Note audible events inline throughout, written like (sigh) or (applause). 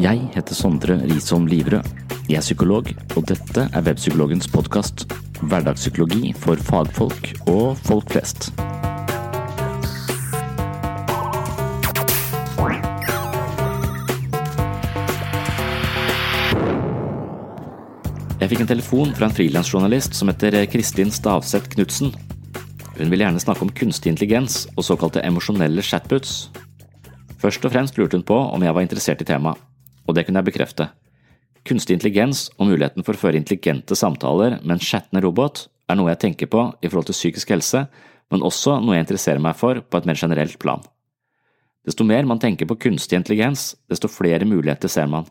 Jeg heter Sondre Risholm Livrød. Jeg er psykolog, og dette er Webpsykologens podkast. Hverdagspsykologi for fagfolk og folk flest. Jeg fikk en telefon fra en frilansjournalist som heter Kristin Stavseth Knutsen. Hun ville gjerne snakke om kunstig intelligens og såkalte emosjonelle chatboots. Først og fremst lurte hun på om jeg var interessert i temaet, og det kunne jeg bekrefte. Kunstig intelligens og muligheten for å føre intelligente samtaler med en chattende robot er noe jeg tenker på i forhold til psykisk helse, men også noe jeg interesserer meg for på et mer generelt plan. Desto mer man tenker på kunstig intelligens, desto flere muligheter ser man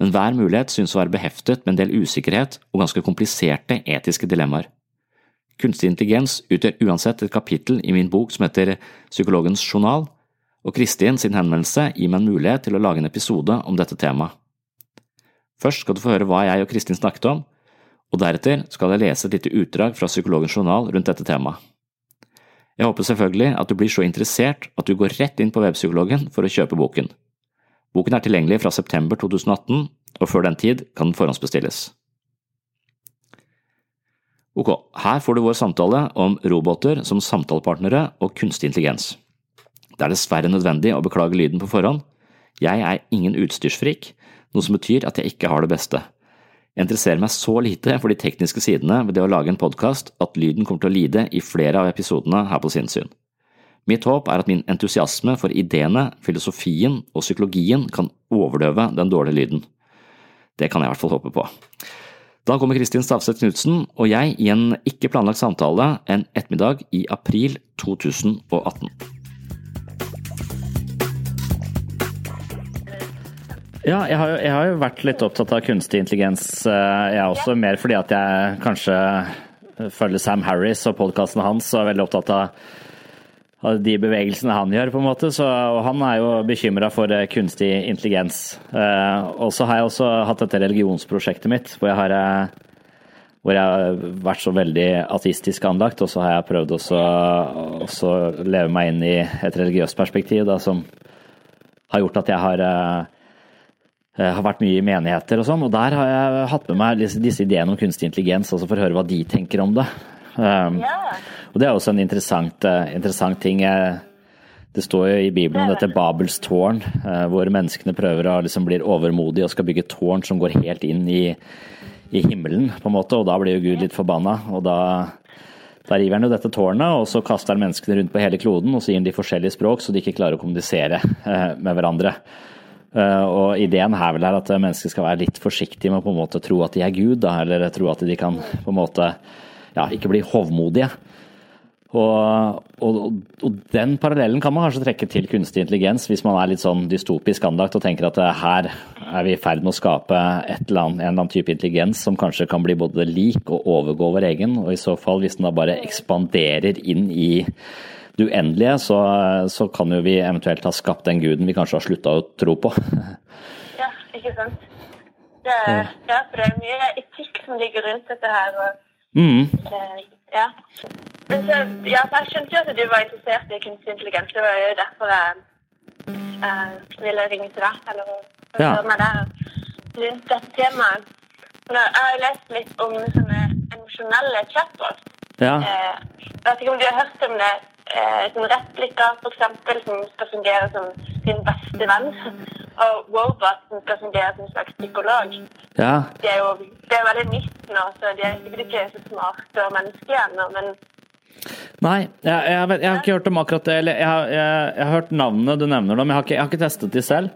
men hver mulighet synes å være beheftet med en del usikkerhet og ganske kompliserte etiske dilemmaer. Kunstig intelligens utgjør uansett et kapittel i min bok som heter Psykologens journal, og Kristin sin henvendelse gir meg en mulighet til å lage en episode om dette temaet. Først skal du få høre hva jeg og Kristin snakket om, og deretter skal jeg lese et lite utdrag fra Psykologens journal rundt dette temaet. Jeg håper selvfølgelig at du blir så interessert at du går rett inn på webpsykologen for å kjøpe boken. Boken er tilgjengelig fra september 2018, og før den tid kan den forhåndsbestilles. Ok, her får du vår samtale om roboter som samtalepartnere og kunstig intelligens. Det er dessverre nødvendig å beklage lyden på forhånd. Jeg er ingen utstyrsfrik, noe som betyr at jeg ikke har det beste. Jeg interesserer meg så lite for de tekniske sidene ved det å lage en podkast at lyden kommer til å lide i flere av episodene her på sinnssyn. Mitt håp er at min entusiasme for ideene, filosofien og psykologien kan overdøve den dårlige lyden. Det kan jeg i hvert fall håpe på. Da kommer Kristin Stavseth Knutsen og jeg i en ikke planlagt samtale en ettermiddag i april 2018. Ja, jeg har, jo, jeg har, jo, vært litt opptatt av kunstig intelligens, jeg er også. Mer fordi at jeg kanskje følger Sam Harris og podkasten hans og er veldig opptatt av de bevegelsene han gjør, på en måte. Så, og han er jo bekymra for eh, kunstig intelligens. Eh, og så har jeg også hatt dette religionsprosjektet mitt, hvor jeg har, eh, hvor jeg har vært så veldig ateistisk anlagt. Og så har jeg prøvd også, å leve meg inn i et religiøst perspektiv da, som har gjort at jeg har har vært mye i menigheter og sånn, og der har jeg hatt med meg disse, ideene om kunstig intelligens, altså for å høre hva de tenker om det. Um, ja. Og det er også en interessant, uh, interessant ting. Det står jo i Bibelen om dette Babels tårn, uh, hvor menneskene prøver å liksom bli overmodige og skal bygge tårn som går helt inn i, i himmelen, på en måte, og da blir jo Gud litt forbanna. og da da river han jo dette tårnet, og så kaster han menneskene rundt på hele kloden og så gir han de forskjellige språk, så de ikke klarer å kommunisere med hverandre. Og Ideen her vel er at mennesker skal være litt forsiktige med å på en måte tro at de er Gud, da, eller tro at de kan på en måte ja, ikke bli hovmodige. Og, og, og, den parallellen kan man kanskje trekke til kunstig intelligens, hvis man er litt sånn dystopisk anlagt og tenker at her er vi i ferd med å skape eller annet, en eller annen type intelligens som kanskje kan bli både lik og overgå vår egen. Og i så fall, hvis den da bare ekspanderer inn i det uendelige, så, så kan jo vi eventuelt ha skapt den guden vi kanskje har slutta å tro på. (laughs) Ja, ikke sant. Det, ja, for det er mye etikk som ligger rundt dette her. og Mm. Ja. Men så, ja, jeg skjønte jo at du var interessert i kunstig intelligens. Det var jo derfor jeg uh, ville ringe til deg. eller høre ja. meg der rundt dette temaet. Jeg har jo lest litt om sånne emosjonelle chatbots. Ja. Uh, jeg vet ikke om du har hørt om det. Uh, som replikker, f.eks., som skal fungere som sin beste venn og roboten skal fungere som en slags psykolog. Ja. De er jo det er veldig nytt nå, så de er sikkert ikke så smarte og menneskelige ennå, men Nei, jeg, jeg, vet, jeg, har ikke hørt om akkurat det. Eller jeg, jeg har hørt navnene du nevner, har ikke, jeg har ikke testet de selv.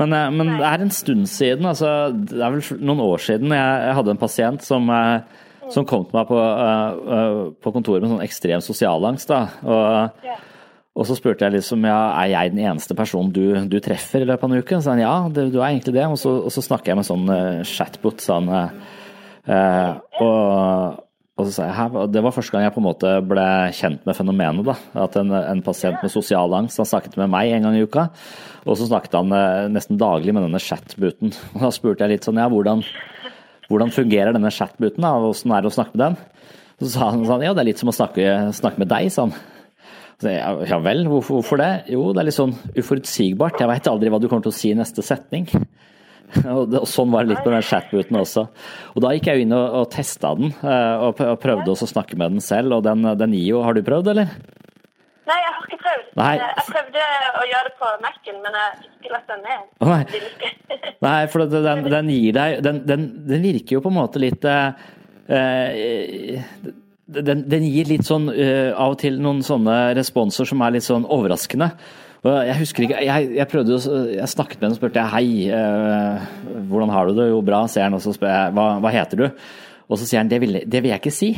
Men, eh, men det er en stund siden, altså, det er vel noen år siden jeg, hadde en pasient som, eh, som kom til meg på, uh, på kontoret med sånn ekstrem sosialangst. Da. Og. Og så spurte jeg liksom ja, er jeg den eneste personen du, du treffer i løpet av en uke. Så sa han ja, det, du er egentlig det. Og så, og så snakker jeg med sånn uh, chatbot. Sånn, uh, og, og, så sa jeg her, Det var første gang jeg på en måte ble kjent med fenomenet. da, At en, en pasient med sosial angst han snakket med meg en gang i uka. Og så snakket han uh, nesten daglig med denne chatbooten. (laughs) Og da spurte jeg litt sånn ja, hvordan, hvordan fungerer denne chatbooten? da, Hvordan er det å snakke med den? Så sa han sånn ja, det er litt som å snakke, snakke med deg, sånn. Ja vel, hvorfor, hvorfor, det? Jo, det er litt sånn uforutsigbart. Jeg veit aldri hva du kommer til å si i neste setning. (laughs) Og, det, og sånn var det litt med den chatbooten også. Og da gikk jeg inn og, og testa den, og, og prøvde også å snakke med den selv. Og den, den gir jo Har du prøvd, eller? Nei, jeg har ikke prøvd. Nei. Jeg prøvde å gjøre det på Mac-en, men jeg fikk ikke lagt den ned. Nei. nei, for den, den, gir deg den, den, den, virker jo på en måte litt uh, den, den, gir litt sånn uh, av og til noen sånne responser som er litt sånn overraskende. Jeg husker ikke, jeg, jeg prøvde jeg snakket med henne og spurte hei, uh, hvordan har du det? Jo, bra, sier han. Og så spør jeg hva, hva heter du? Og så sier han det vil, det vil jeg ikke si.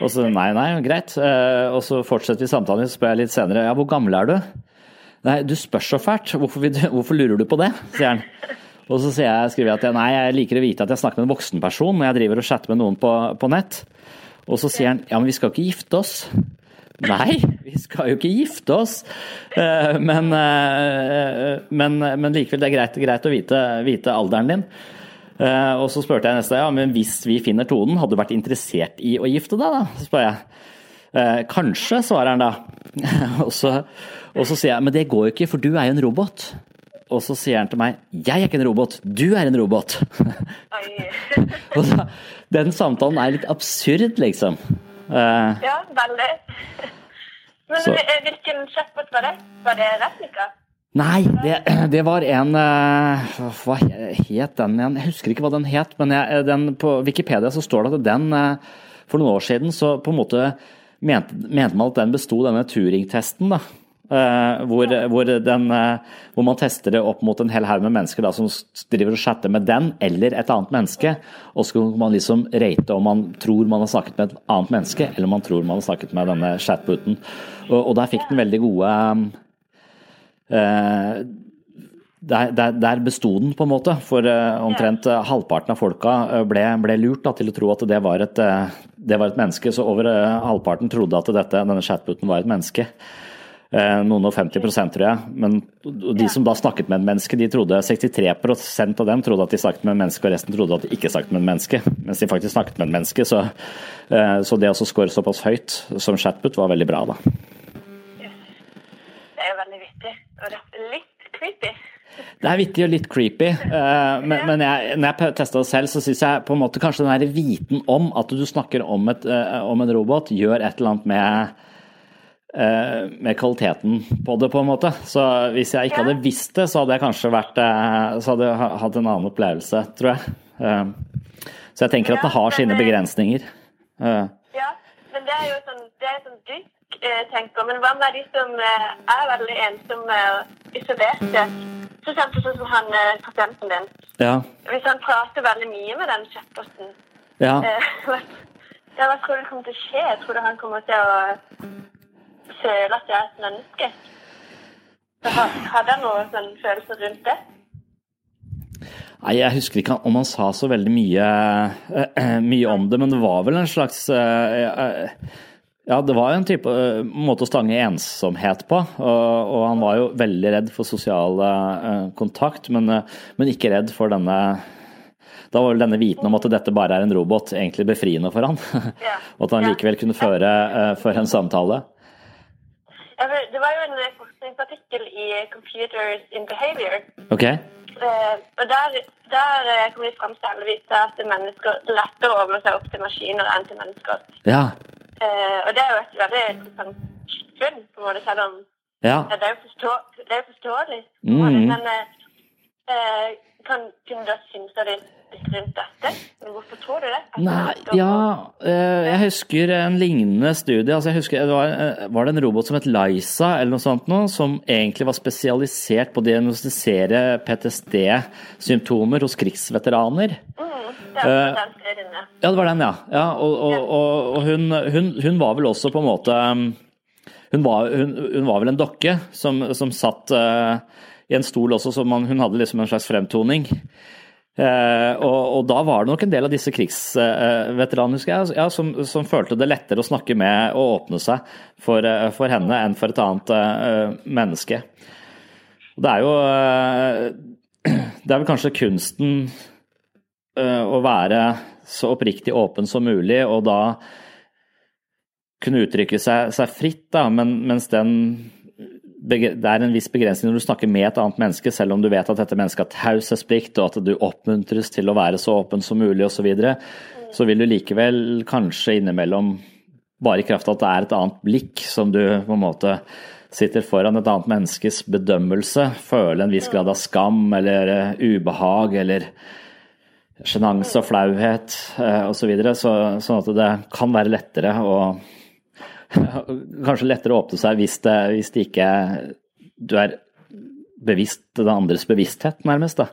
Og så nei, nei, greit. Uh, og så fortsetter vi samtalen, så spør jeg litt senere ja, hvor gammel er du? Nei, du spør så fælt, hvorfor, hvorfor lurer du på det? sier han. Og så sier jeg, skriver jeg at jeg, nei, jeg liker å vite at jeg snakker med en voksen person når jeg driver og chatter med noen på, på nett. Og så sier han ja, men vi skal ikke gifte oss. Nei, vi skal jo ikke gifte oss. Eh, men, eh, men, men likevel, det er greit, greit å vite, vite, alderen din. Eh, og så spurte jeg neste ja, men hvis vi finner tonen, hadde du vært interessert i å gifte deg, da? Så spør jeg. Kanskje, svarer han da. (laughs) og, så, og så sier jeg men det går jo ikke, for du er jo en robot. Og så sier han til meg 'Jeg er ikke en robot, du er en robot'. (laughs) og så, den samtalen er litt absurd, liksom. Uh, ja, veldig. Men så. Eh, hvilken chatbot var det? Var det replika? Nei, det, (clears throat) det, var en uh, Hva het den igjen? Jeg husker ikke hva den het, men jeg, den, på Wikipedia så står det at den uh, For noen år siden så på en måte mente, mente man at den besto denne Turing-testen. da hvor, hvor, den, hvor, man tester det opp mot en hel haug med mennesker da, som driver og chatter med den eller et annet menneske. Og så kan man liksom rate om man tror man har snakket med et annet menneske, eller om man tror man har snakket med denne chatbooten. Og, og der fikk den veldig gode uh, der, der, der besto den, på en måte. For omtrent halvparten av folka ble, ble lurt da, til å tro at det var, et, det var et menneske. Så over halvparten trodde at dette, denne chatbooten var et menneske. Eh, noen og 50% tror jeg. Men de som da snakket med et menneske, de trodde 63% av dem trodde at de snakket med et menneske, og resten trodde at de ikke snakket med et menneske. Mens de faktisk snakket med et menneske. Så, eh, så det å score såpass høyt som chatbot var veldig bra, da. Det er jo veldig vittig. Og litt creepy. Det er vittig og litt creepy, eh, men, men jeg, når jeg testa det selv, så syns jeg på en måte kanskje den der viten om at du snakker om, et, om en robot, gjør et eller annet med Eh, med kvaliteten på det, på en måte. Så hvis jeg ikke hadde visst det, så hadde jeg kanskje vært eh, Så hadde jeg hatt en annen opplevelse, tror jeg. Eh, så jeg tenker at det har sine begrensninger. Ja, men det er jo sånn, det er sånn du tenker. Men hva med de som er veldig ensomme og isolerte? For eksempel sånn som han pasienten din. Ja. Hvis han prater veldig mye med den chatposten, ja. (laughs) ja, hva tror du kommer til å skje? Jeg tror du han kommer til å føle at jeg er et menneske. Hadde han noen sånn følelser rundt det? Nei, Jeg husker ikke om han sa så veldig mye, uh, (clears throat) mye om det, men det var vel en slags uh, Ja, det var en type uh, måte å stange ensomhet på. Og, og, han var jo veldig redd for sosial kontakt, men, men, ikke redd for denne da var vel denne viten om at dette bare er en robot, egentlig befriende for han. (laughs) og at han likevel kunne føre, føre en samtale. Det var jo en eh, forskningsartikkel i Computers in Behavior. Okay. Uh, og der, der uh, kom de fram til at mennesker er lettere å åpne seg opp til maskiner enn til mennesker. Ja. Uh, og det er jo et veldig interessant funn, på en måte, selv om ja. det er jo forstå, det er forståelig. Mm. Men eh, kan, kunne du synes det rundt dette? Hvorfor tror du det? Nei, ja, eh, jeg husker en lignende studie. Altså jeg husker, det var, eh, var, det en robot som het Liza, eller noe sånt noe, som egentlig var spesialisert på å diagnostisere PTSD-symptomer hos krigsveteraner? Mm, det, var eh, den ja. det var den, ja. ja og, og, og, og hun, hun, hun, var vel også på en måte Hun var, hun, var vel en dokke som, som satt uh, i en stol også, så man, hun hadde liksom en slags fremtoning. Eh, og, og, da var det nok en del av disse krigsveteranene uh, ja, som, som, følte det lettere å snakke med og åpne seg for, uh, for henne enn for et annet eh, menneske. Det er jo (clears throat) Det er vel kanskje kunsten å være så oppriktig åpen som mulig, og da kunne uttrykke seg, seg fritt, da, men, mens den det er en viss begrensning når du snakker med et annet menneske, selv om du vet at dette mennesket har taushetsplikt, og at du oppmuntres til å være så åpen som mulig osv., så, videre, så vil du likevel kanskje innimellom, bare i kraft av at det er et annet blikk som du på en måte sitter foran et annet menneskes bedømmelse, føle en viss grad av skam eller eh, ubehag eller sjenanse og flauhet osv. Så videre, så, sånn at det kan være lettere å (laughs) Kanskje lettere å åpne seg hvis det, hvis det ikke du er bevisst den andres bevissthet, nærmest. da.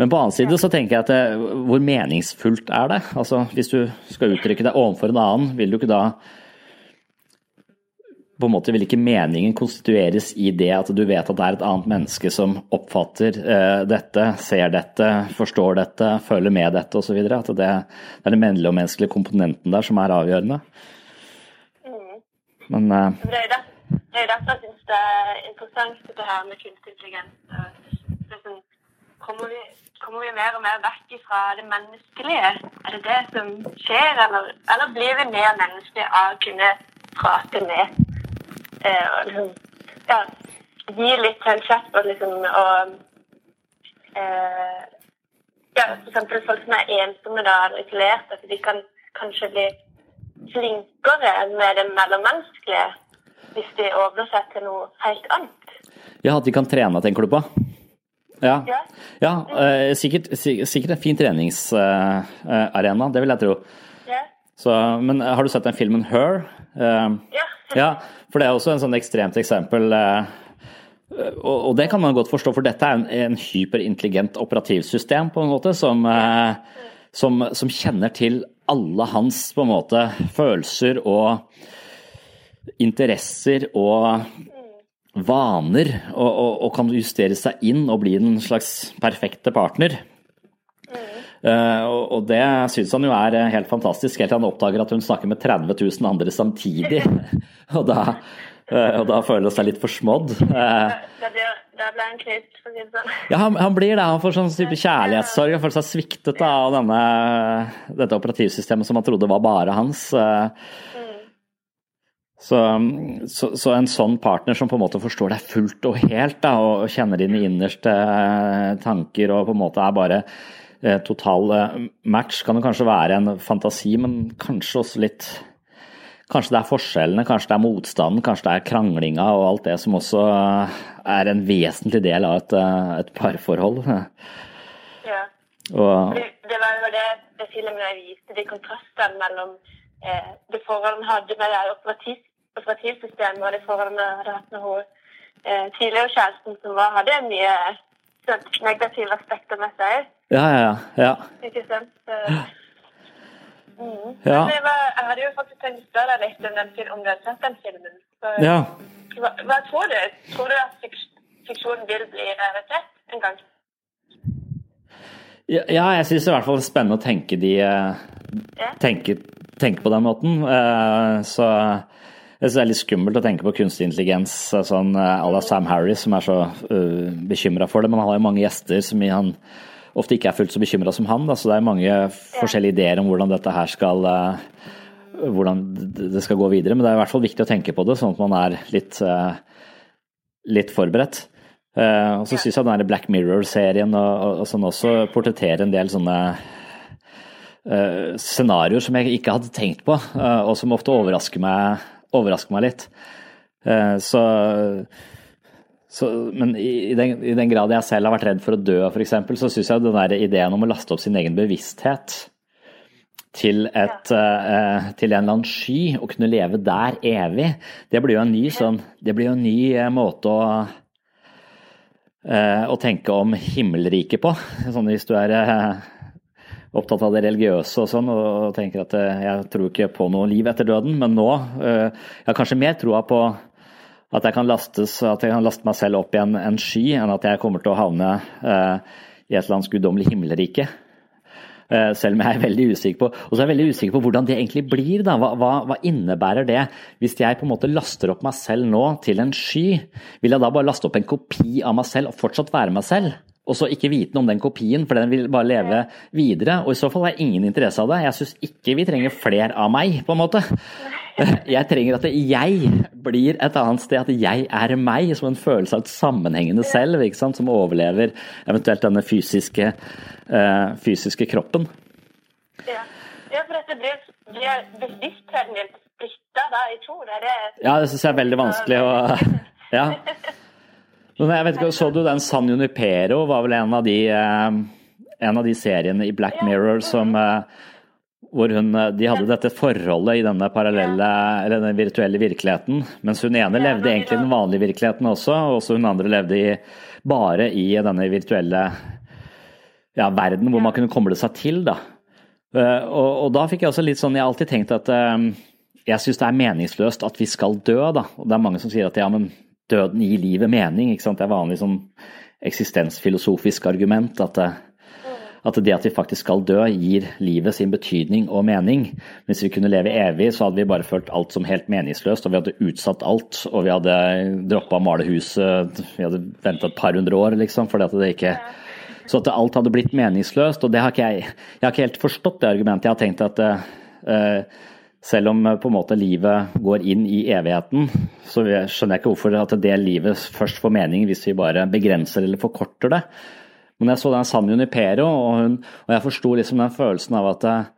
Men på annen side så tenker jeg at det, hvor meningsfullt er det? Altså, Hvis du skal uttrykke deg overfor en annen, vil du ikke da på en måte vil ikke meningen konstitueres i det at du vet at det er et annet menneske som oppfatter uh, dette, ser dette, forstår dette, føler med dette osv. At det, det er den menneskelige komponenten der som er avgjørende. Mm. Men uh, Det er jo derfor jeg syns det er interessant dette her med kunstig intelligens. Liksom, kommer, vi, kommer vi mer og mer vekk fra det menneskelige? Er det det som skjer, eller, eller blir vi mer menneskelige av å kunne prate med eh, og liksom ja, gi litt til kjeft og liksom, og eh, ja, eksempel folk som er ensomme da, eller isolerte, at de kan kanskje bli flinkere med det mellommenneskelige hvis de åpner seg til noe helt annet. Ja, at de kan trene, tenker du på? Ja, Ja. eh, sikkert, sikkert en fin treningsarena, det vil jeg tro. Så, men har du sett den filmen Her? Eh, Ja. (laughs) Ja, for det er også en sånn ekstremt eksempel. eh, Og, det kan man godt forstå, for dette er en, en hyperintelligent operativsystem på en måte, som, eh, som, som kjenner til alle hans på en måte følelser og interesser og vaner, og, og, og kan justere seg inn og bli en slags perfekte partner. Eh, og, det syns han jo er eh, helt fantastisk, helt til han oppdager at hun snakker med 30 000 andre samtidig. (laughs) og, da, eh, og da føler han seg litt forsmådd. Da blir, da blir han knust, for å si det sånn. ja, han, han blir det. Han får sånn type kjærlighetssorg. Han føler seg sviktet da, av denne, dette operativsystemet som han trodde var bare hans. Så, så, så en sånn partner som på en måte forstår deg fullt og helt, da, og kjenner dine innerste tanker og på en måte er bare total eh, match, kan jo kanskje være en fantasi, men kanskje også litt Kanskje det er forskjellene, kanskje det er motstanden, kanskje det er kranglinga og alt det som også eh, er en vesentlig del av et, eh, et parforhold. (laughs) Ja. Og, Det, det var jo det, det filmen jeg viste, de kontrastene mellom eh, det forholdet han hadde med det operativ, operativsystemet og det forholdet han hadde hatt med hun eh, tidligere kjæresten, som var, hadde mye sånn, negative aspekter med seg. Ja, ja, ja. Ikke sant? Mm. Ja. Men jeg, var, jeg hadde jo faktisk tenkt å spørre deg litt om, den, om du har sett den filmen. Så, ja. hva, hva tror du? Tror du at fiksjonen vil bli realitet en gang? Ja, ja, jeg syns i hvert fall det er spennende å tenke, de, eh, tenke, tenke på den måten. Eh, Så jeg synes det er litt skummelt å tenke på kunstig intelligens eh, sånn à la Sam Harris, som er så uh, bekymra for det. Men han har jo mange gjester som i han ofte ikke er fullt så bekymra som han. Da. Så det er mange forskjellige ideer om hvordan dette her skal eh, hvordan det skal gå videre. Men det er i hvert fall viktig å tenke på det, sånn at man er litt, eh, litt forberedt. Eh, og så syns jeg den Black Mirror-serien og, og, og sånn også portretterer en del sånne Uh, scenarioer som jeg ikke hadde tenkt på, uh, og som ofte overrasker meg, overrasker meg litt. Uh, så, så, men i, i, den, i den grad jeg selv har vært redd for å dø, f.eks., så syns jeg den der ideen om å laste opp sin egen bevissthet til, et, eh, til en eller annen sky og kunne leve der evig, det blir jo en ny, sånn, det blir jo en ny eh, måte å uh, å tenke om himmelriket på. Sånn hvis du er opptatt av det religiøse og sånn, og tenker at jeg tror ikke på noe liv etter døden, men nå Jeg har kanskje mer troa på at jeg kan lastes, at jeg kan laste meg selv opp i en, en sky, enn at jeg kommer til å havne eh, i et eller annet guddommelig himmelrike. Eh, Selv om jeg er veldig usikker på og så er jeg veldig usikker på hvordan det egentlig blir. da, hva, hva, hva innebærer det? Hvis jeg på en måte laster opp meg selv nå til en sky, vil jeg da bare laste opp en kopi av meg selv og fortsatt være meg selv? Og så ikke vite noe om den kopien, for den vil bare leve videre. Og i så fall har jeg ingen interesse av det. Jeg syns ikke vi trenger flere av meg, på en måte. (laughs) Jeg trenger at jeg blir et annet sted, at jeg er meg, som en følelse av et sammenhengende selv, som overlever eventuelt denne fysiske, uh, fysiske kroppen. Ja. ja, for dette blir, blir bevisstheten din splitta i to. Det er det Ja, det syns jeg er veldig vanskelig å (laughs) Ja. Men jeg vet ikke, Så du den San Junipero var vel en av de, eh, en av de seriene i Black Mirror som eh, hvor hun, eh, De hadde dette forholdet i denne parallelle, eller den virtuelle virkeligheten. Mens hun ene levde egentlig i den vanlige virkeligheten også, og også hun andre levde i, bare i denne virtuelle ja, verden hvor man kunne koble seg til. da. Og, og, da fikk jeg også litt sånn Jeg har alltid tenkt at jeg syns det er meningsløst at vi skal dø, da. Og det er mange som sier at ja, men døden gir livet mening. ikke sant? Det er vanlig sånn eksistensfilosofisk argument. At det, at det at vi faktisk skal dø, gir livet sin betydning og mening. Hvis vi kunne leve evig, så hadde vi bare følt alt som helt meningsløst. Og vi hadde utsatt alt. Og vi hadde droppa å male huset. Vi hadde venta et par hundre år, liksom. fordi at det ikke... Så at alt hadde blitt meningsløst. Og det har ikke jeg Jeg har ikke helt forstått det argumentet. Jeg har tenkt at uh, selv om eh, på en måte livet går inn i evigheten, så skjønner jeg ikke hvorfor at det livet først får mening hvis vi bare begrenser eller forkorter det. Men jeg så den San Junipero, og, hun, og jeg forsto liksom den følelsen av at eh,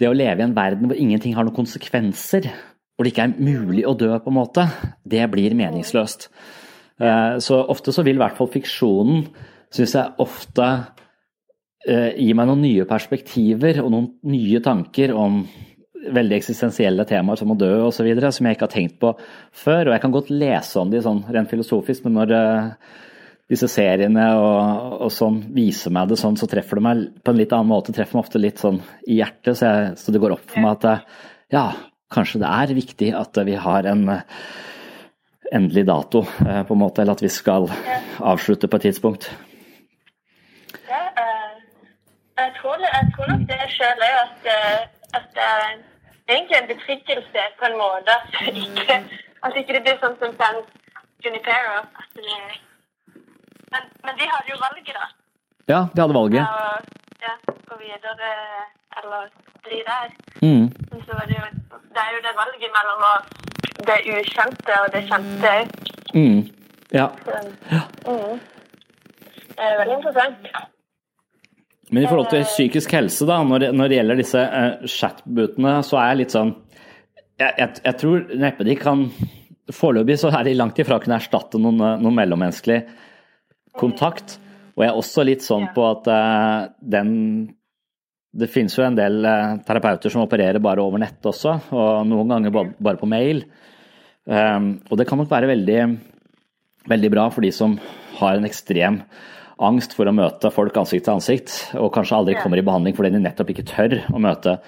det å leve i en verden hvor ingenting har noen konsekvenser, hvor det ikke er mulig å dø, på en måte, det blir meningsløst. Eh, så ofte så vil i hvert fall fiksjonen, syns jeg ofte gi meg noen nye perspektiver og noen nye tanker om veldig eksistensielle temaer som å dø osv., som jeg ikke har tenkt på før. Og jeg kan godt lese om de sånn rent filosofisk, men når uh, disse seriene og, og, sånn viser meg det sånn, så treffer det meg på en litt annen måte. Treffer meg ofte litt sånn i hjertet, så, jeg, så det går opp for meg at uh, ja, kanskje det er viktig at vi har en endelig dato, på en måte, eller at vi skal avslutte på et tidspunkt. Jeg tror, jeg tror nok det sjøl òg, at at egentlig en betryggelse på en måte. At ikke, at ikke det blir sånn som San Junipero. Men, men, de hadde jo valget, da. Ja, de hadde valget. Ja, ja, gå videre eller bli der. Mm. Så det, jo, det er jo det valget mellom det ukjente og det kjente òg. Mm. Ja. Så, mm. Det er veldig interessant. Men i forhold til psykisk helse, da, når når det gjelder disse uh, chatbootene, så er jeg litt sånn Jeg, jeg, jeg tror neppe de kan Foreløpig så er de langt ifra å kunne erstatte noen, eh, noen, mellommenneskelig kontakt. Og jeg er også litt sånn på at uh, den Det finnes jo en del uh, terapeuter som opererer bare over nett også, og noen ganger bare, bare på mail. Um, og det kan nok være veldig, veldig bra for de som har en ekstrem angst for å møte folk ansikt til ansikt, og kanskje aldri kommer i behandling fordi de nettopp ikke tør å møte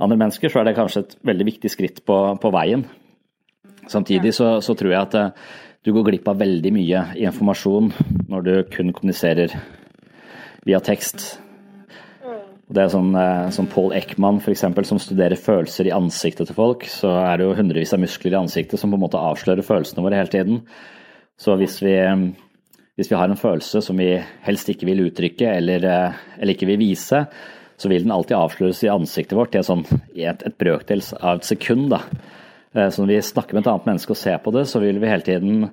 andre mennesker, så er det kanskje et veldig viktig skritt på, på veien. Samtidig så, så, tror jeg at eh, du går glipp av veldig mye informasjon når du kun kommuniserer via tekst. Det er sånn, eh, Som Paul Eckman, eksempel, som studerer følelser i ansiktet til folk, så er det jo hundrevis av muskler i ansiktet som på en måte avslører følelsene våre hele tiden. Så hvis vi hvis vi har en følelse som vi helst ikke vil uttrykke eller, eh, eller ikke vil vise, så vil den alltid avsløres i ansiktet vårt i, sånn, et, et brøkdels av et sekund. Da. Eh, så når vi snakker med et annet menneske og ser på det, så vil vi hele tiden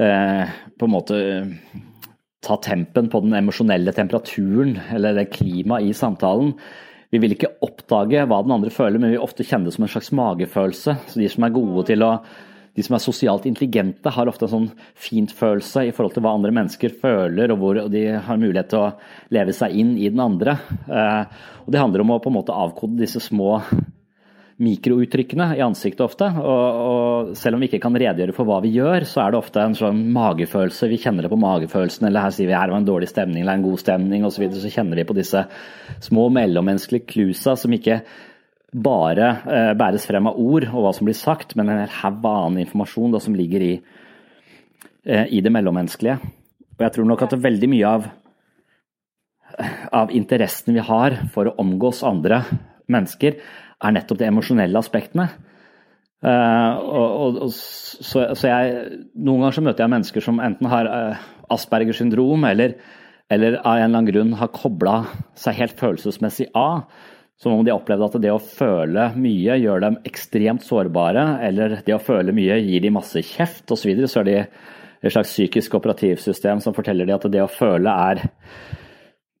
eh, på en måte ta tempen på den emosjonelle temperaturen eller det klimaet i samtalen. Vi vil ikke oppdage hva den andre føler, men vi ofte kjenne det som en slags magefølelse. Så de som er gode til å de som er sosialt intelligente, har ofte en sånn fint-følelse i forhold til hva andre mennesker føler, og hvor de har mulighet til å leve seg inn i den andre. Eh, og Det handler om å på en måte avkode disse små mikrouttrykkene i ansiktet ofte. Og, og, selv om vi ikke kan redegjøre for hva vi gjør, så er det ofte en sånn magefølelse. Vi kjenner det på magefølelsen, eller her sier vi her var en dårlig stemning eller en god stemning osv. Så, videre, så kjenner vi på disse små mellommenneskelige klusa som ikke bare eh, bæres frem av ord og hva som blir sagt, men en hel haug av annen informasjon da, som ligger i, eh, i, det mellommenneskelige. Og jeg tror nok at veldig mye av, av interessen vi har for å omgås andre mennesker, er nettopp de emosjonelle aspektene. Eh, og, og, og, så, så jeg, noen ganger så møter jeg mennesker som enten har uh, Aspergers syndrom eller eller av en eller annen grunn har kobla seg helt følelsesmessig av. Som om de har opplevd at det å føle mye gjør dem ekstremt sårbare, eller det å føle mye gir de masse kjeft osv. Så, videre, så er de et slags psykisk operativsystem som forteller de at det å føle er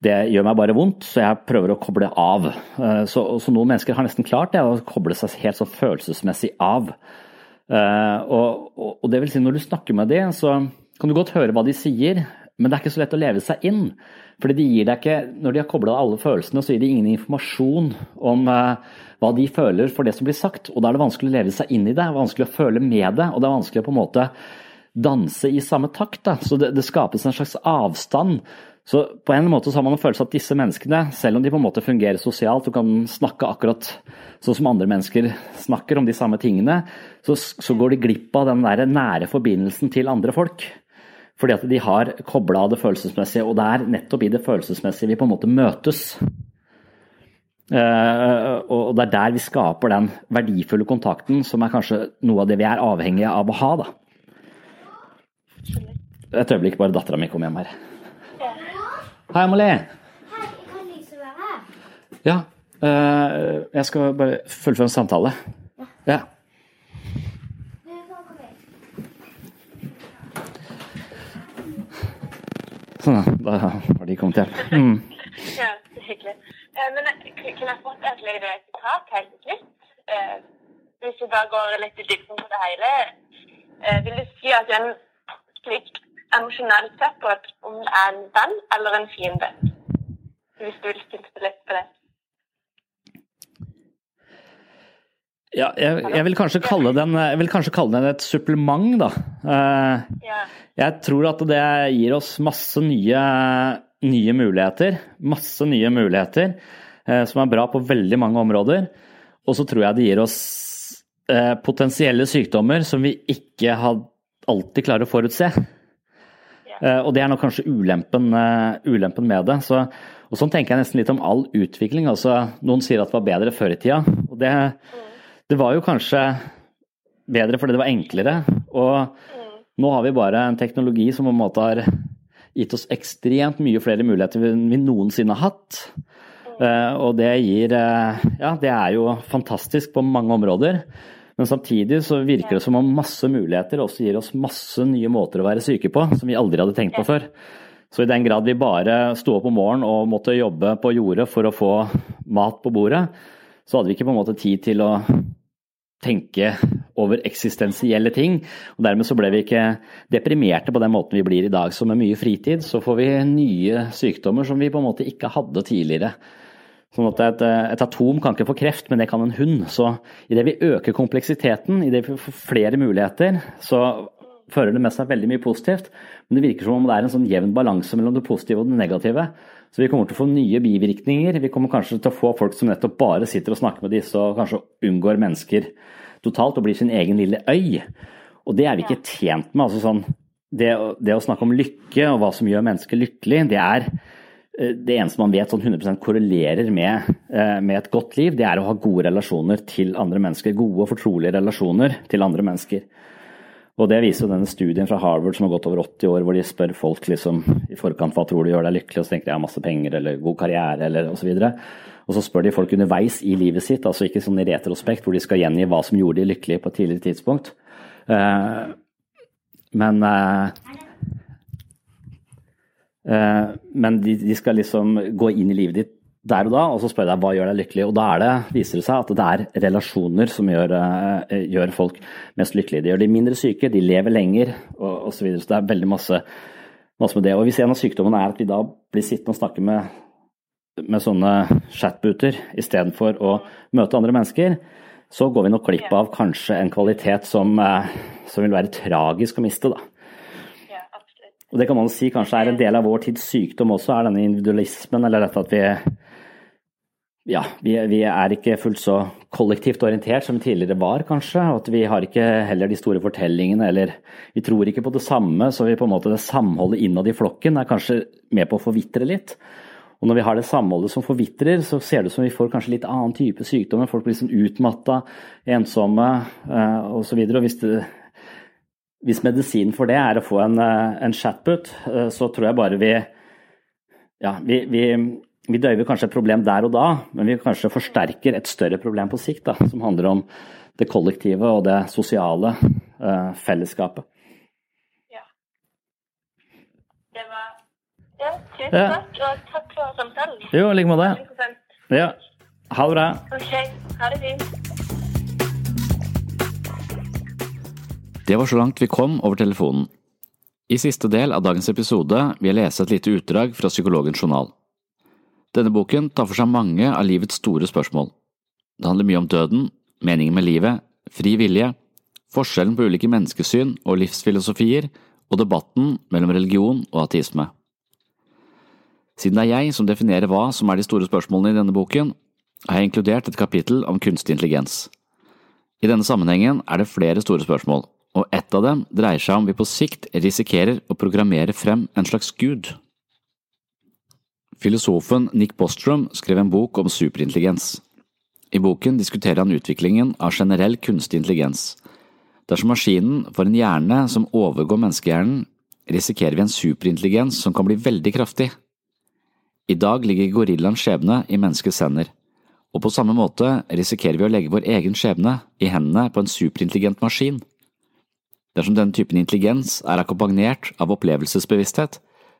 det gjør meg bare vondt, så jeg prøver å koble av. Eh, så, så noen mennesker har nesten klart det, å koble seg helt så følelsesmessig av. Eh, og, og, og, det vil si, når du snakker med dem, så kan du godt høre hva de sier, men det er ikke så lett å leve seg inn. Fordi de gir deg ikke, Når de har kobla alle følelsene, så gir de ingen informasjon om uh, hva de føler for det som blir sagt. Og da er det vanskelig å leve seg inn i det, vanskelig å føle med det. Og det er vanskelig å på en måte danse i samme takt. Da. Så det, det skapes en slags avstand så på en måte så har man en følelse at disse menneskene, selv om de på en måte fungerer sosialt og kan snakke akkurat sånn som andre mennesker snakker om de samme tingene, så, så går de glipp av den der nære forbindelsen til andre folk. Fordi at de har kobla det følelsesmessige, og det er nettopp i det følelsesmessige vi på en måte møtes. Uh, og det er der vi skaper den verdifulle kontakten som er kanskje noe av det vi er avhengige av å ha. da. Et øyeblikk, bare dattera mi kom hjem her. Hei, Amalie. Ja. Uh, jeg skal bare fullføre en samtale. Ja. Sånn, da var de kommet hjem. Mm. (laughs) Ja, er hyggelig. Eh, men kunne jeg fått et lite sitat helt til slutt? Eh, hvis vi bare går litt i dybden på det hele. vil du si at en slik emosjonell sett på at om det er en venn eller en fiende. Hvis du vil spille litt på det. Ja, jeg, jeg, vil den, jeg vil kanskje kalle den et supplement, da. Eh, jeg tror at det gir oss masse nye, nye muligheter. Masse nye muligheter eh, som er bra på veldig mange områder. Og så tror jeg det gir oss eh, potensielle sykdommer som vi ikke alltid klarer å forutse. Og det er nok kanskje ulempen, ulempen med det. Så, og sånn tenker jeg nesten litt om all utvikling. Altså, noen sier at det var bedre før i tida. Og det, det var jo kanskje bedre fordi det var enklere. Og nå har vi bare en teknologi som på en måte har gitt oss ekstremt mye flere muligheter enn vi noensinne har hatt. Eh, og det gir Ja, det er jo fantastisk på mange områder. Men samtidig så virker det som om masse muligheter også gir oss masse nye måter å være syke på, som vi aldri hadde tenkt på før. Så i den grad vi bare sto opp om morgenen og måtte jobbe på jordet for å få mat på bordet, så hadde vi ikke på en måte tid til å tenke over eksistensielle ting. og Dermed så ble vi ikke deprimerte på den måten vi blir i dag. Så med mye fritid så får vi nye sykdommer som vi på en måte ikke hadde tidligere. Sånn at et, et, atom kan ikke få kreft, men det kan en hund. Så idet vi øker kompleksiteten, idet vi får flere muligheter, så fører det med seg veldig mye positivt. Men det virker som om det er en sånn jevn balanse mellom det positive og det negative. Så vi kommer til å få nye bivirkninger. Vi kommer kanskje til å få folk som nettopp bare sitter og snakker med disse og kanskje unngår mennesker totalt og blir sin egen lille øy. Og det er vi ikke tjent med. Altså sånn, det, det å snakke om lykke og hva som gjør mennesker lykkelig, det er Eh, det eneste man vet sånn 100% korrelerer med, eh, med, et godt liv, det er å ha gode relasjoner til andre mennesker. Gode og fortrolige relasjoner til andre mennesker. Og Det viser jo denne studien fra Harvard som har gått over 80 år, hvor de spør folk liksom, i forkant hva tror du gjør deg lykkelig, og så tenker de jeg har masse penger eller god karriere eller osv. Og, og så spør de folk underveis i livet sitt, altså ikke sånn i retrospekt hvor de skal gjengi hva som gjorde de lykkelige på et tidligere tidspunkt. Uh, men uh, Eh, men de, de, skal liksom gå inn i livet ditt der og da, og så spør jeg deg hva gjør deg lykkelig. Og da det, viser det seg at det er relasjoner som gjør, eh, gjør, folk mest lykkelige. De gjør de mindre syke, de lever lenger og osv. Så, videre. så det er veldig masse, masse, med det. Og hvis en av sykdommene er at vi da blir sittende og snakke med, med sånne chatbooter istedenfor å møte andre mennesker, så går vi nok glipp av kanskje en kvalitet som, eh, som vil være tragisk å miste. da. Og det kan man si kanskje er en del av vår tids sykdom også, er denne individualismen, eller dette at vi ja, vi, vi, er ikke fullt så kollektivt orientert som vi tidligere var, kanskje. Og at vi har ikke heller de store fortellingene, eller vi tror ikke på det samme. Så vi på en måte det samholdet innad i flokken er kanskje med på å forvitre litt. Og når vi har det samholdet som forvitrer, så ser det ut som vi får kanskje litt annen type sykdommer. Folk blir sånn utmatta, ensomme eh, osv. Og, så og hvis hvis medisinen for det er å få en, eh, en chatbot, eh, så tror jeg bare vi ja, vi, vi, vi døyver kanskje et problem der og da, men vi kanskje forsterker et større problem på sikt, da, som handler om det kollektive og det sosiale eh, fellesskapet. Ja. Det var Ja, tusen ja. takk, og takk for samtalen. Jo, i like måte. Ja. Ha det bra. Ok, ha det fint. Det var så langt vi kom over telefonen. I siste del av dagens episode vil jeg lese et lite utdrag fra Psykologens journal. Denne boken tar for seg mange av livets store spørsmål. Det handler mye om døden, meningen med livet, fri vilje, forskjellen på ulike menneskesyn og livsfilosofier, og debatten mellom religion og ateisme. Siden det er jeg som definerer hva som er de store spørsmålene i denne boken, har jeg inkludert et kapittel om kunstig intelligens. I denne sammenhengen er det flere store spørsmål, og ett av dem dreier seg om vi på sikt risikerer å programmere frem en slags gud. Filosofen Nick Bostrom skrev en bok om superintelligens. I boken diskuterer han utviklingen av generell kunstig intelligens. Dersom maskinen får en hjerne som overgår menneskehjernen, risikerer vi en superintelligens som kan bli veldig kraftig. I dag ligger gorillaens skjebne i menneskets hender, og på samme måte risikerer vi å legge vår egen skjebne i hendene på en superintelligent maskin. Dersom denne typen intelligens er akkompagnert av opplevelsesbevissthet,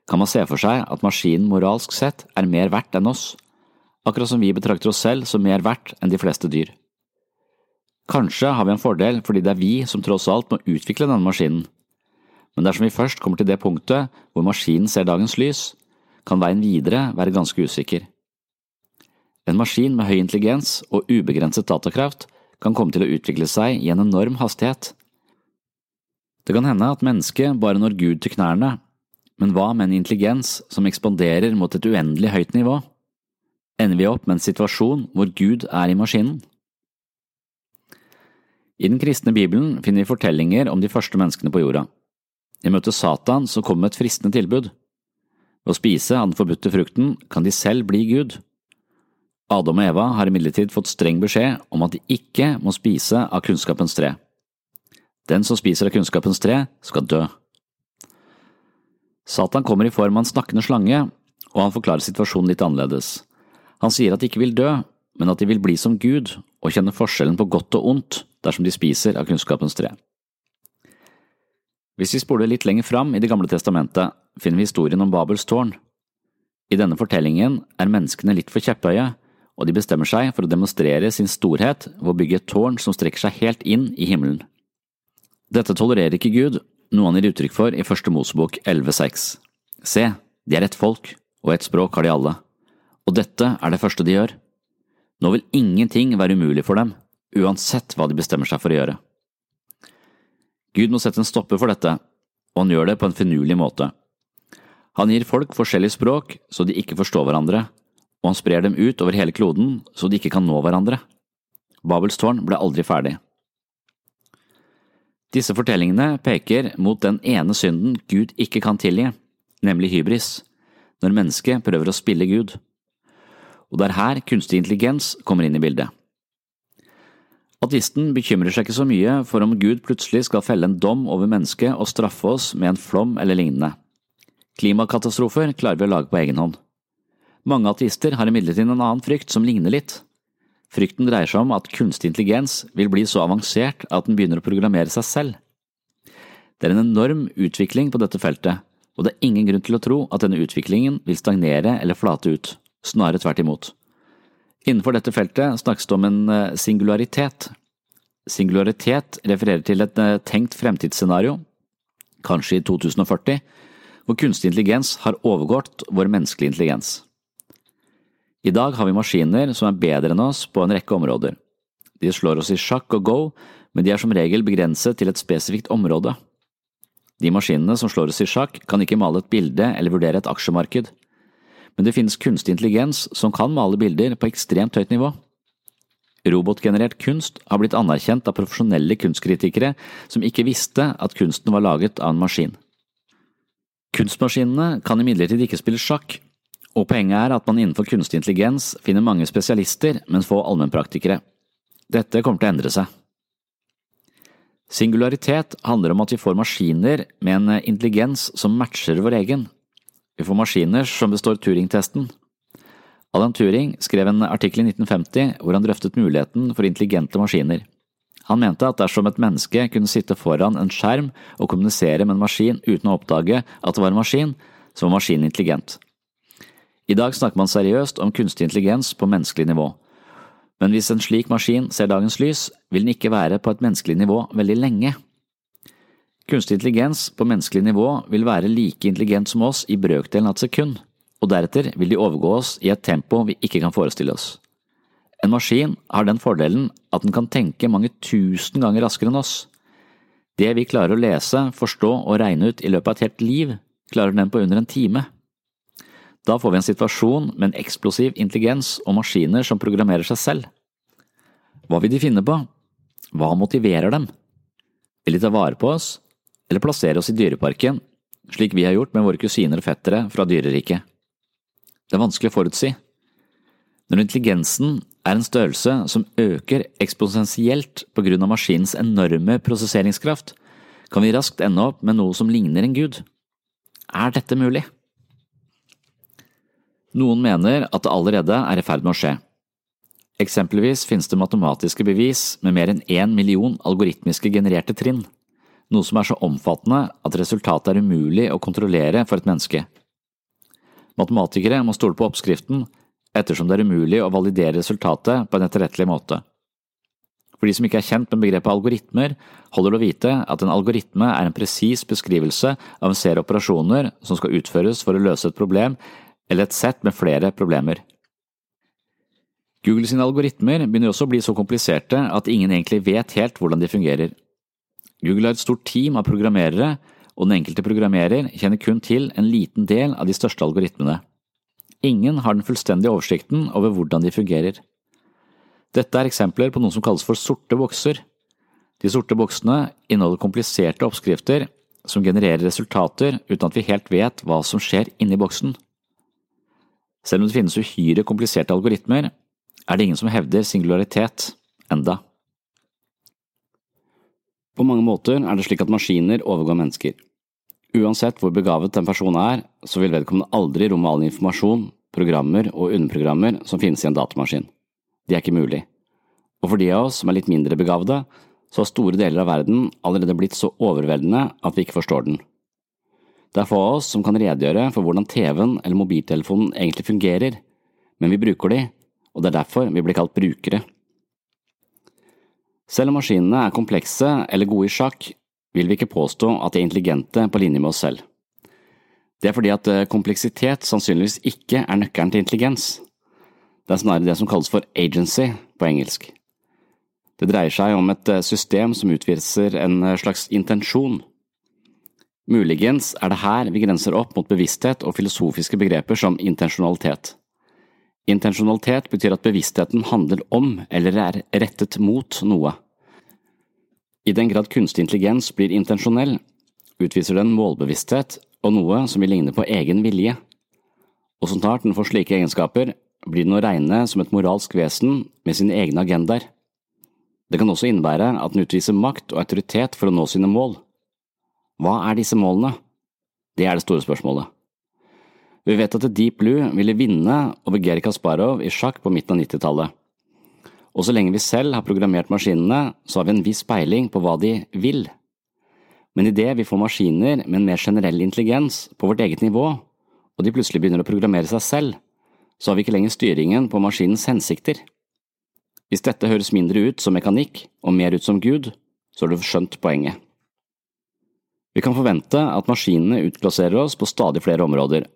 kan man se for seg at maskinen moralsk sett er mer verdt enn oss, akkurat som vi betrakter oss selv som mer verdt enn de fleste dyr. Kanskje har vi en fordel fordi det er vi som tross alt må utvikle denne maskinen, men dersom vi først kommer til det punktet hvor maskinen ser dagens lys, kan veien videre være ganske usikker. En maskin med høy intelligens og ubegrenset datakraft kan komme til å utvikle seg i en enorm hastighet det kan hende at mennesket bare når Gud til knærne, men hva med en intelligens som ekspanderer mot et uendelig høyt nivå? Ender vi opp med en situasjon hvor Gud er i maskinen? I den kristne bibelen finner vi fortellinger om de første menneskene på jorda. De møter Satan som kom med et fristende tilbud. Ved å spise av den forbudte frukten kan de selv bli Gud. Adam og Eva har imidlertid fått streng beskjed om at de ikke må spise av kunnskapens tre. Den som spiser av kunnskapens tre, skal dø. Satan kommer i form av en snakkende slange, og han forklarer situasjonen litt annerledes. Han sier at de ikke vil dø, men at de vil bli som Gud og kjenne forskjellen på godt og ondt dersom de spiser av kunnskapens tre. Hvis vi spoler litt lenger fram i Det gamle testamentet, finner vi historien om Babels tårn. I denne fortellingen er menneskene litt for kjepphøye, og de bestemmer seg for å demonstrere sin storhet ved å bygge et tårn som strekker seg helt inn i himmelen. Dette tolererer ikke Gud, noe han gir uttrykk for i Første Mosebok 11,6. Se, de er ett folk, og ett språk har de alle, og dette er det første de gjør. Nå vil ingenting være umulig for dem, uansett hva de bestemmer seg for å gjøre. Gud må sette en stopper for dette, og han gjør det på en finurlig måte. Han gir folk forskjellige språk så de ikke forstår hverandre, og han sprer dem ut over hele kloden så de ikke kan nå hverandre. Babels tårn ble aldri ferdig. Disse fortellingene peker mot den ene synden Gud ikke kan tilgi, nemlig hybris, når mennesket prøver å spille Gud. Og det er her kunstig intelligens kommer inn i bildet. Ateisten bekymrer seg ikke så mye for om Gud plutselig skal felle en dom over mennesket og straffe oss med en flom eller lignende. Klimakatastrofer klarer vi å lage på egen hånd. Mange ateister har imidlertid en annen frykt som ligner litt, Frykten dreier seg om at kunstig intelligens vil bli så avansert at den begynner å programmere seg selv. Det er en enorm utvikling på dette feltet, og det er ingen grunn til å tro at denne utviklingen vil stagnere eller flate ut, snarere tvert imot. Innenfor dette feltet snakkes det om en eh, singularitet. Singularitet refererer til et eh, tenkt fremtidsscenario, kanskje i 2040, hvor kunstig intelligens har overgått vår menneskelige intelligens. I dag har vi maskiner som er bedre enn oss på en rekke områder. De slår oss i sjakk og go, men de er som regel begrenset til et spesifikt område. De maskinene som slår oss i sjakk, kan ikke male et bilde eller vurdere et aksjemarked. Men det finnes kunstig intelligens som kan male bilder på ekstremt høyt nivå. Robotgenerert kunst har blitt anerkjent av profesjonelle kunstkritikere som ikke visste at kunsten var laget av en maskin. Kunstmaskinene kan imidlertid ikke spille sjakk, og poenget er at man innenfor kunstig intelligens finner mange spesialister, men få allmennpraktikere. Dette kommer til å endre seg. Singularitet handler om at vi får maskiner med en intelligens som matcher vår egen. vi får maskiner som består Turing-testen. Alan Turing skrev en artikkel i 1950 hvor han drøftet muligheten for intelligente maskiner. Han mente at dersom et menneske kunne sitte foran en skjerm og kommunisere med en maskin uten å oppdage at det var en maskin, så var maskinen intelligent. I dag snakker man seriøst om kunstig intelligens på menneskelig nivå. Men hvis en slik maskin ser dagens lys, vil den ikke være på et menneskelig nivå veldig lenge. Kunstig intelligens på menneskelig nivå vil være like intelligent som oss i brøkdelen av et sekund, og deretter vil de overgå oss i et tempo vi ikke kan forestille oss. En maskin har den fordelen at den kan tenke mange tusen ganger raskere enn oss. Det vi klarer å lese, forstå og regne ut i løpet av et helt liv, klarer den på under en time. Da får vi en situasjon med en eksplosiv intelligens og maskiner som programmerer seg selv. Hva vil de finne på? Hva motiverer dem? Vil de ta vare på oss, eller plassere oss i dyreparken, slik vi har gjort med våre kusiner og fettere fra dyreriket? Det er vanskelig å forutsi. Når intelligensen er en størrelse som øker eksponentielt på grunn av maskinens enorme prosesseringskraft, kan vi raskt ende opp med noe som ligner en gud. Er dette mulig? Noen mener at det allerede er i ferd med å skje. Eksempelvis finnes det matematiske bevis med mer enn én million algoritmiske genererte trinn, noe som er så omfattende at resultatet er umulig å kontrollere for et menneske. Matematikere må stole på oppskriften ettersom det er umulig å validere resultatet på en etterrettelig måte. For de som ikke er kjent med begrepet algoritmer, holder det å vite at en algoritme er en presis beskrivelse av en serie operasjoner som skal utføres for å løse et problem eller et sett med flere problemer. Google sine algoritmer begynner også å bli så kompliserte at ingen egentlig vet helt hvordan de fungerer. Google har et stort team av programmerere, og den enkelte programmerer kjenner kun til en liten del av de største algoritmene. Ingen har den fullstendige oversikten over hvordan de fungerer. Dette er eksempler på noe som kalles for sorte bokser. De sorte boksene inneholder kompliserte oppskrifter som genererer resultater uten at vi helt vet hva som skjer inni boksen. Selv om det finnes uhyre kompliserte algoritmer, er det ingen som hevder singularitet enda. På mange måter er det slik at maskiner overgår mennesker. Uansett hvor begavet en person er, så vil vedkommende aldri romme all informasjon, programmer og underprogrammer som finnes i en datamaskin. Det er ikke mulig. Og for de av oss som er litt mindre begavede, så har store deler av verden allerede blitt så overveldende at vi ikke forstår den. Det er få av oss som kan redegjøre for hvordan TV-en eller mobiltelefonen egentlig fungerer, men vi bruker de, og det er derfor vi blir kalt brukere. Selv om maskinene er komplekse eller gode i sjakk, vil vi ikke påstå at de er intelligente på linje med oss selv. Det er fordi at eh, kompleksitet sannsynligvis ikke er nøkkelen til intelligens. Det er snarere det som kalles for agency på engelsk. Det dreier seg om et eh, system som utviser en eh, slags intensjon. Muligens er det her vi grenser opp mot bevissthet og filosofiske begreper som intensjonalitet. Intensjonalitet betyr at bevisstheten handler om eller er rettet mot noe. I den grad kunstig intelligens blir intensjonell, utviser den målbevissthet og noe som vil ligne på egen vilje. Og så snart den får slike egenskaper, blir den å regne som et moralsk vesen med sine egne agendaer. Det kan også innebære at den utviser makt og autoritet for å nå sine mål. Hva er disse målene? Det er det store spørsmålet. Vi vet at Deep Blue ville vinne over Geri Kasparov i sjakk på midten av 90-tallet og så lenge vi selv har programmert maskinene, så har vi en viss peiling på hva de vil. Men idet vi får maskiner med en mer generell intelligens på vårt eget nivå, og de plutselig begynner å programmere seg selv, så har vi ikke lenger styringen på maskinens hensikter. Hvis dette høres mindre ut som mekanikk og mer ut som Gud, så har du skjønt poenget. Vi kan forvente at maskinene utplasserer oss på stadig flere områder,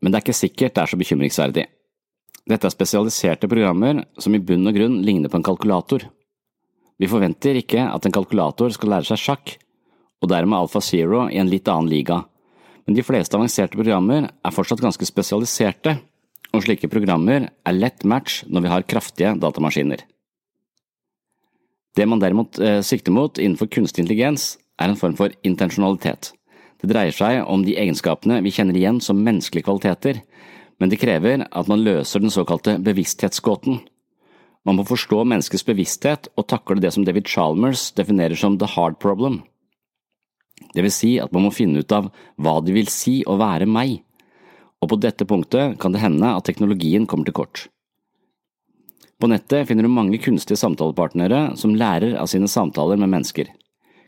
men det er ikke sikkert det er så bekymringsverdig. Dette er spesialiserte programmer som i bunn og grunn ligner på en kalkulator. Vi forventer ikke at en kalkulator skal lære seg sjakk, og dermed Alfa Zero i en litt annen liga, men de fleste avanserte programmer er fortsatt ganske spesialiserte, og slike programmer er lett match når vi har kraftige datamaskiner. Det man derimot eh, sikter mot innenfor kunstig intelligens, er en form for intensjonalitet. Det dreier seg om de egenskapene vi kjenner igjen som menneskelige kvaliteter, men det krever at man løser den såkalte bevissthetsgåten. Man må forstå menneskets bevissthet og takle det som David Chalmers definerer som the hard problem. Det vil si at man må finne ut av hva det vil si å være meg, og på dette punktet kan det hende at teknologien kommer til kort. På nettet finner du mange kunstige samtalepartnere som lærer av sine samtaler med mennesker.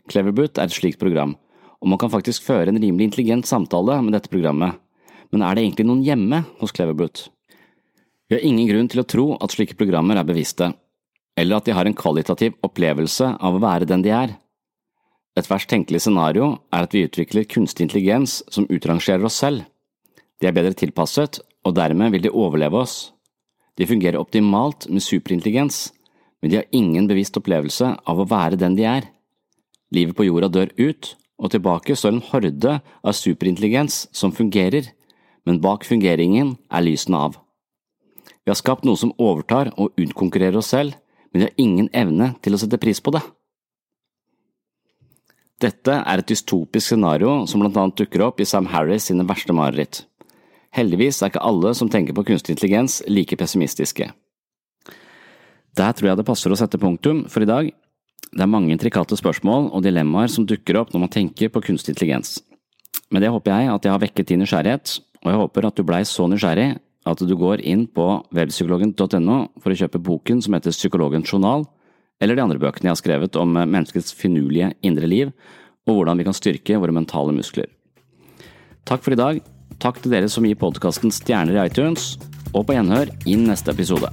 Cleverboot er et slikt program, og man kan faktisk føre en rimelig intelligent samtale med dette programmet, men er det egentlig noen hjemme hos Cleverboot? Vi har ingen grunn til å tro at slike programmer er bevisste, eller at de har en kvalitativ opplevelse av å være den de er. Et verst tenkelig scenario er at vi utvikler kunstig intelligens som utrangerer oss selv. De er bedre tilpasset, og dermed vil de overleve oss. De fungerer optimalt med superintelligens, men de har ingen bevisst opplevelse av å være den de er. Livet på jorda dør ut, og tilbake står en horde av superintelligens som fungerer, men bak fungeringen er lysene av. Vi har skapt noe som overtar og utkonkurrerer oss selv, men vi har ingen evne til å sette pris på det. Dette er et dystopisk scenario som blant annet dukker opp i Sam Harris sine verste mareritt. Heldigvis er ikke alle som tenker på kunstig intelligens like pessimistiske. Der tror jeg det passer å sette punktum for i dag. Det er mange intrikate spørsmål og dilemmaer som dukker opp når man tenker på kunstig intelligens. Med det håper jeg at jeg har vekket din nysgjerrighet, og jeg håper at du blei så nysgjerrig at du går inn på webpsykologen.no for å kjøpe boken som heter Psykologens journal, eller de andre bøkene jeg har skrevet om menneskets finurlige indre liv, og hvordan vi kan styrke våre mentale muskler. Takk for i dag, takk til dere som gir podkasten stjerner i iTunes, og på gjenhør i neste episode.